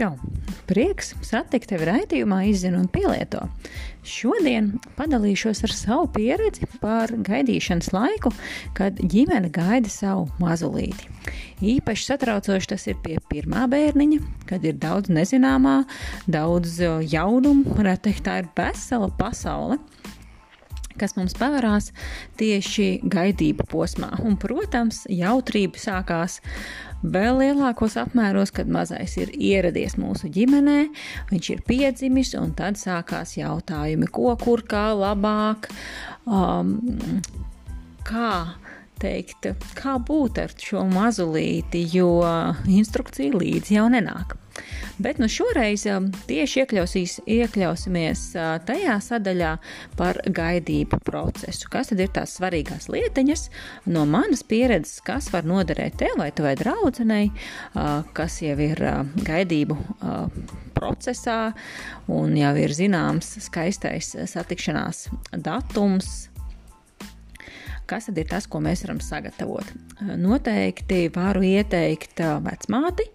Čau! Prieks satikt tevi raidījumā, izzina un pielieto. Šodien padalīšos ar savu pieredzi par gaidīšanas laiku, kad ģimene gaida savu mazulīti. Īpaši satraucoši tas ir pie pirmā bērniņa, kad ir daudz nezināmā, daudz jaunumu, varētu teikt, tā ir vesela pasaule kas mums pavērās tieši gaidību posmā. Un, protams, jautrība sākās vēl lielākos apmēros, kad mazais ir ieradies mūsu ģimenē, viņš ir piedzimis, un tad sākās jautājumi, ko, kur, kā labāk, um, kā teikt, kā būt ar šo mazulīti, jo instrukcija līdzi jau nenāk. Bet nu šoreiz um, tieši iekļausimies uh, tajā sadaļā par gaidību procesu. Kas tad ir tās svarīgās lietiņas no manas pieredzes, kas var noderēt tev vai tavai draudzenei, uh, kas jau ir uh, gaidību procesā un jau ir zināms skaistais satikšanās datums, kas tad ir tas, ko mēs varam sagatavot. Noteikti varu ieteikt vecmāti,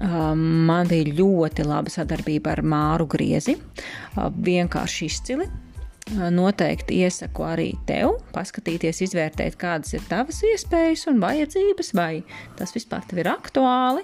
Man bija ļoti laba sadarbība ar Māru Griezi. Vienkārši izcili. Noteikti iesaku arī tev paskatīties, izvērtēt, kādas ir tavas iespējas un vajadzības, vai tas vispār tev ir aktuāli.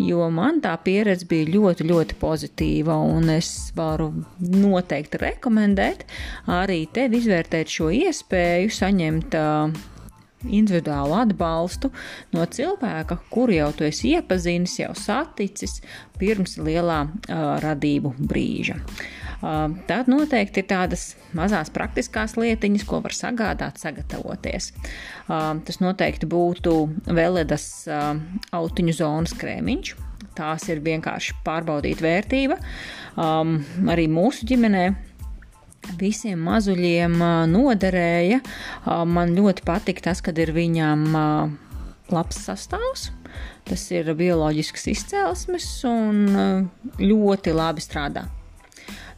Jo man tā pieredze bija ļoti, ļoti pozitīva, un es varu noteikti rekomendēt arī tev izvērtēt šo iespēju, saņemt uh, individuālu atbalstu no cilvēka, kuru jau tu esi iepazinis, jau saticis pirms lielā uh, radību brīža. Uh, tad noteikti ir tādas mazās praktiskās lietiņas, ko var sagādāt, sagatavoties. Uh, tas noteikti būtu veledas uh, autiņu zonas krēmiņš. Tās ir vienkārši pārbaudīt vērtība. Um, arī mūsu ģimenē visiem mazuļiem noderēja. Man ļoti patika tas, kad ir viņam labs sastāvs. Tas ir bioloģisks izcelsmes un ļoti labi strādā.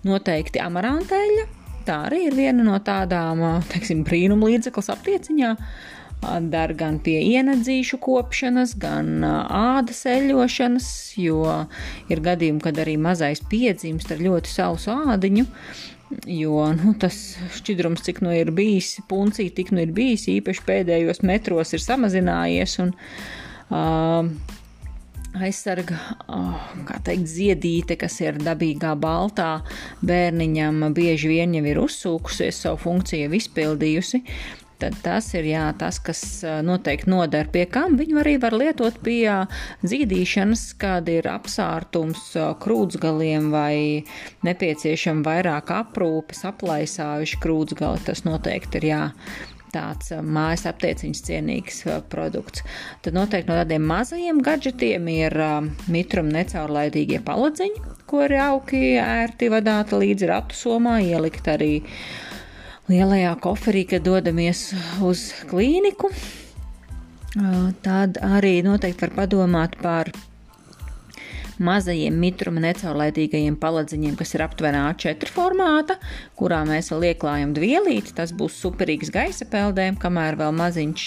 Noteikti amaranteļa. Tā arī ir viena no tādām, teiksim, brīnum līdzeklis aptieciņā. Dar gan pie ienedzīšu kopšanas, gan ādas eļošanas, jo ir gadījumi, kad arī mazais piedzimst ar ļoti sausu ādiņu. Jo nu, tas šķidrums, cik nu ir bijis, puncī, tik nu ir bijis, īpaši pēdējos metros ir samazinājies. Un, uh, aizsarga, oh, kā teikt, ziedīte, kas ir dabīgā baltā, bērniņam bieži vien jau ir uzsūkusies, savu funkciju izpildījusi tad tas ir jā, tas, kas noteikti noder pie kam. Viņu arī var lietot pie zīdīšanas, kad ir apsārtums krūtsgaliem vai nepieciešama vairāk aprūpes, aplaisājuši krūtsgali. Tas noteikti ir jā. Tāds mājas aptieciņas cienīgs produkts. Tad noteikti no tādiem mazajiem gadgetiem ir mitruma necaurlaidīgie paladziņi, ko ir jauki ērti vadāta līdzi ratu somā, ielikt arī uh, lielajā koferī, kad dodamies uz klīniku. Tad arī noteikti var padomāt par mazajiem mitruma necaurlaidīgajiem paladziņiem, kas ir aptuveni A4 formāta, kurā mēs vēl ieklājam dvielīti. Tas būs superīgs gaisa peldēm, kamēr vēl maziņš.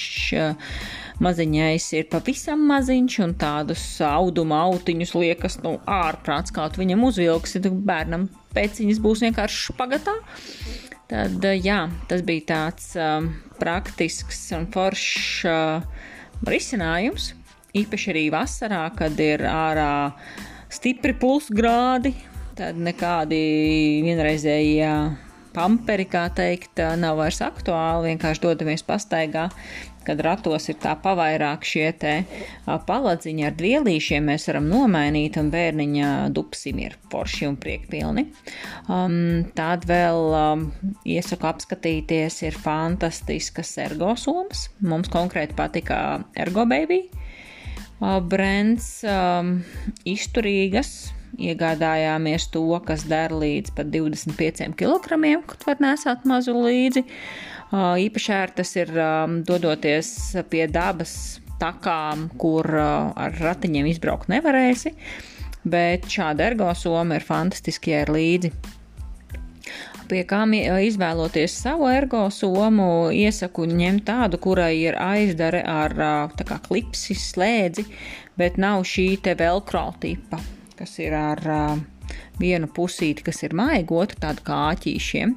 Maziņais ir pavisam maziņš, un tādus auduma autiņus liekas, nu, ārprāts, tu viņam uzvilksi, tad bērnam pēciņas būs vienkārši pagatā. Tad, eh, jā, tas bija tāds um, praktisks un foršs uh, risinājums. Īpaši arī vasarā, kad ir ārā stipri plusgrādi, tad nekādi vienreizējie pamperi, kā teikt, nav vairs aktuāli. Vienkārši dodamies pastaigā, kad ratos ir tā pavairāk šie te paladziņi ar dvielīšiem, mēs varam nomainīt, un bērniņa dupsim ir forši un priekpilni. Um, tād vēl um, iesaku apskatīties, ir fantastiskas ergosomas. Mums konkrēti patika Ergo Baby. Uh, brands um, izturīgas, iegādājāmies to, kas der līdz pat 25 kg, kad var nesāt mazu līdzi. Īpaši ērtas ir dodoties pie dabas takām, kur ar ratiņiem izbraukt nevarēsi, bet šāda ergosoma ir fantastiski ar līdzi pie kām izvēloties savu ergosomu, iesaku ņemt tādu, kurai ir aizdare ar kā klipsi slēdzi, bet nav šī te velcro tipa. Kas ir ar vienu pusīti, kas ir maigotu, tādu kā āķīšiem.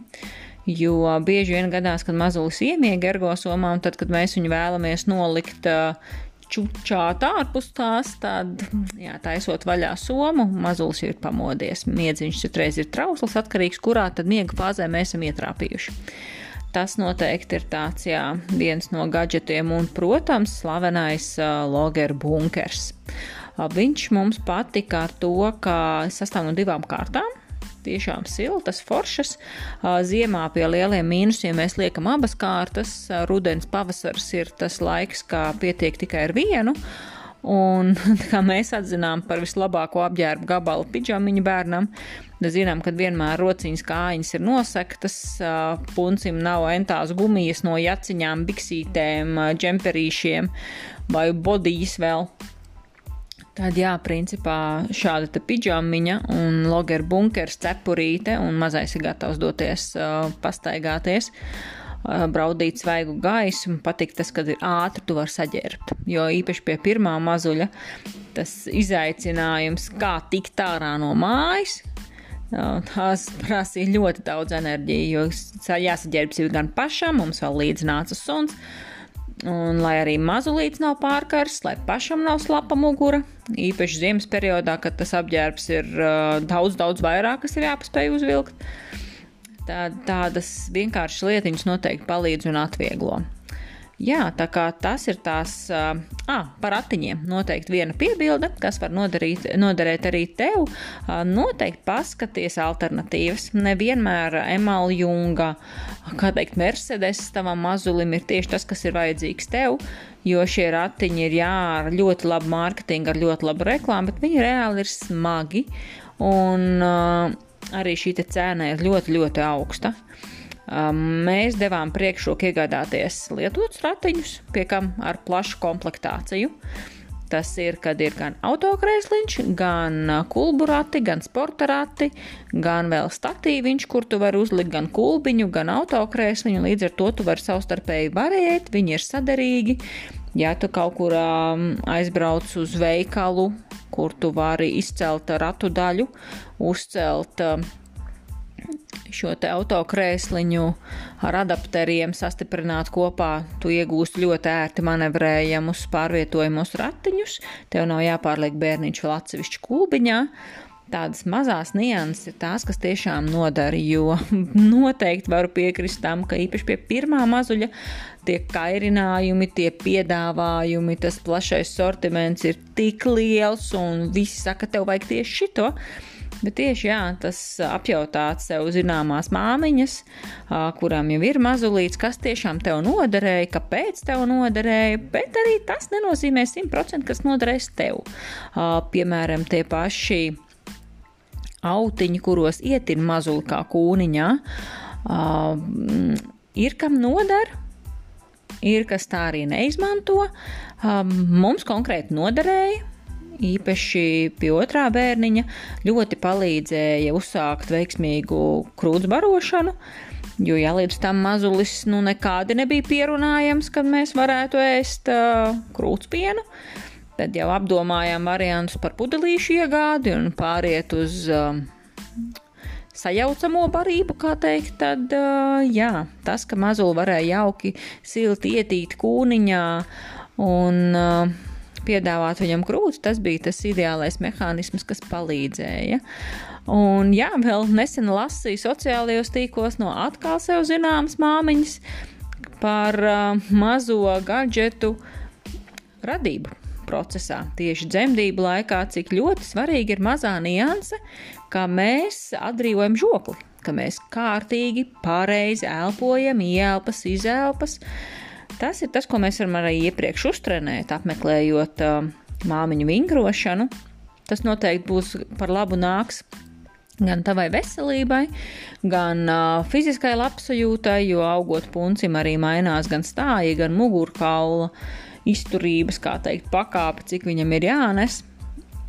Jo bieži vien gadās, kad mazulis iemiega ergosomā, un tad, kad mēs viņu vēlamies nolikt čučāt ārpus tās, tad, jā, taisot vaļā somu, mazulis ir pamodies. Miedziņš citreiz ir trausls, atkarīgs, kurā tad miega fāzē mēs esam ietrāpījuši. Tas noteikti ir tāds, jā, viens no gadgetiem un, protams, slavenais uh, logeru bunkers. Viņš mums patika ar to, ka sastāv no divām kārtām. Tiešām siltas, foršas. Ziemā pie lieliem mīnusiem mēs liekam abas kārtas. Rudens, pavasars ir tas laiks, kā pietiek tikai ar vienu. Un kā mēs atzinām par vislabāko apģērbu gabalu pidžamiņu bērnam, zinām, ka vienmēr rociņas kājiņas ir nosaktas, puncim nav entās gumijas no jaciņām, biksītēm, džemperīšiem vai bodijas vēl. Tad, jā, principā šāda pidžamiņa un logeru bunkers, cepurīte un mazais ir gatavs doties uh, pastaigāties. Uh, braudīt svaigu gaisu, man patīk tas, kad ir ātri, tu vari saģērbt. Jo īpaši pie pirmā mazuļa tas izaicinājums, kā tikt ārā no mājas, Tās prasīja ļoti daudz enerģijas, jo jāsaģērbjas gan pašam, mums vēl līdzi nāca suns. Un, lai arī mazulīts nav pārkars, lai pašam nav slapa mugura, īpaši ziemas periodā, kad tas apģērbs ir uh, daudz, daudz vairāk, kas ir jāpaspēj uzvilkt, tā, tādas vienkāršas lietiņas noteikti palīdz un atvieglo. Jā, tā kā tas ir tās, uh, par atiņiem noteikti viena piebilde, kas var nodarīt, noderēt arī tev. Uh, noteikti paskaties alternatīvas. Nevienmēr emaljunga, kā teikt, Mercedes tavam mazulim ir tieši tas, kas ir vajadzīgs tev, jo šie ratiņi ir jā, ar ļoti labu mārketingu, ar ļoti labu reklāmu, bet viņi reāli ir smagi un uh, arī šī cena ir ļoti, ļoti augsta. Uh, Um, mēs devām priekšroku iegādāties lietotus ratiņus, pie kam ar plašu komplektāciju. Tas ir, kad ir gan autokrēsliņš, gan kulbu rati, gan sporta rati, gan vēl statīviņš, kur tu vari uzlikt gan kulbiņu, gan autokrēsliņu. Līdz ar to tu vari savstarpēji varēt, viņi ir sadarīgi. Ja tu kaut kur um, aizbrauc uz veikalu, kur tu vari izcelt ratu daļu, uzcelt um, šo te autokrēsliņu ar adapteriem sastiprināt kopā, tu iegūsti ļoti ērti manevrējamus pārvietojumus ratiņus, tev nav jāpārliek bērniņš vēl atsevišķi kūbiņā. Tādas mazās nianses ir tās, kas tiešām nodara, jo noteikti varu piekrist tam, ka īpaši pie pirmā mazuļa tie kairinājumi, tie piedāvājumi, tas plašais sortiments ir tik liels, un visi saka, tev vajag tieši šito. Bet tieši jā, tas apjautāt sev zināmās māmiņas, kurām jau ir mazulīts, kas tiešām tev noderēja, kāpēc tev noderēja, bet arī tas nenozīmē 100%, kas noderēs tev. Piemēram, tie paši autiņi, kuros ietin mazuli kā kūniņā, ir kam noder, ir kas tā arī neizmanto. Mums konkrēti noderēja īpaši pie otrā bērniņa, ļoti palīdzēja uzsākt veiksmīgu krūts barošanu. Jo ja līdz tam mazulis nu, nekādi nebija pierunājams, kad mēs varētu ēst uh, krūtspienu, tad jau apdomājām variantus par pudelīšu iegādi un pāriet uz uh, sajaucamo barību, kā teikt, tad uh, jā, tas, ka mazuli varēja jauki silti ietīt kūniņā un uh, piedāvāt viņam krūti, tas bija tas ideālais mehānisms, kas palīdzēja. Un jā, vēl nesen lasīju sociālajos tīklos no atkal sev zināmas māmiņas par uh, mazo gadžetu radību procesā, tieši dzemdību laikā, cik ļoti svarīgi ir mazā nianse, kā mēs atbrīvojam žokli, ka mēs kārtīgi, pareizi elpojam, ielpas, izelpas. Uh, Tas ir tas, ko mēs varam arī iepriekš uztrenēt, apmeklējot uh, māmiņu vingrošanu. Tas noteikti būs par labu nāks gan tavai veselībai, gan uh, fiziskai labsajūtai, jo augot puncim arī mainās gan stāja, gan mugurkaula izturības, kā teikt, pakāpe, cik viņam ir jānes.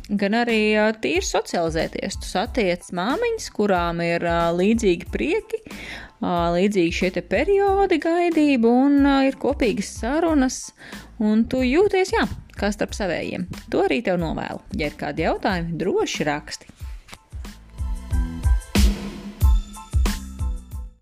Gan arī tīri socializēties. Tu satiec māmiņas, kurām ir līdzīgi prieki, līdzīgi šie periodi gaidība un ir kopīgas sarunas, un tu jūties, jā, kā starp savējiem. To arī tev novēlu. Ja ir kādi jautājumi, droši raksti.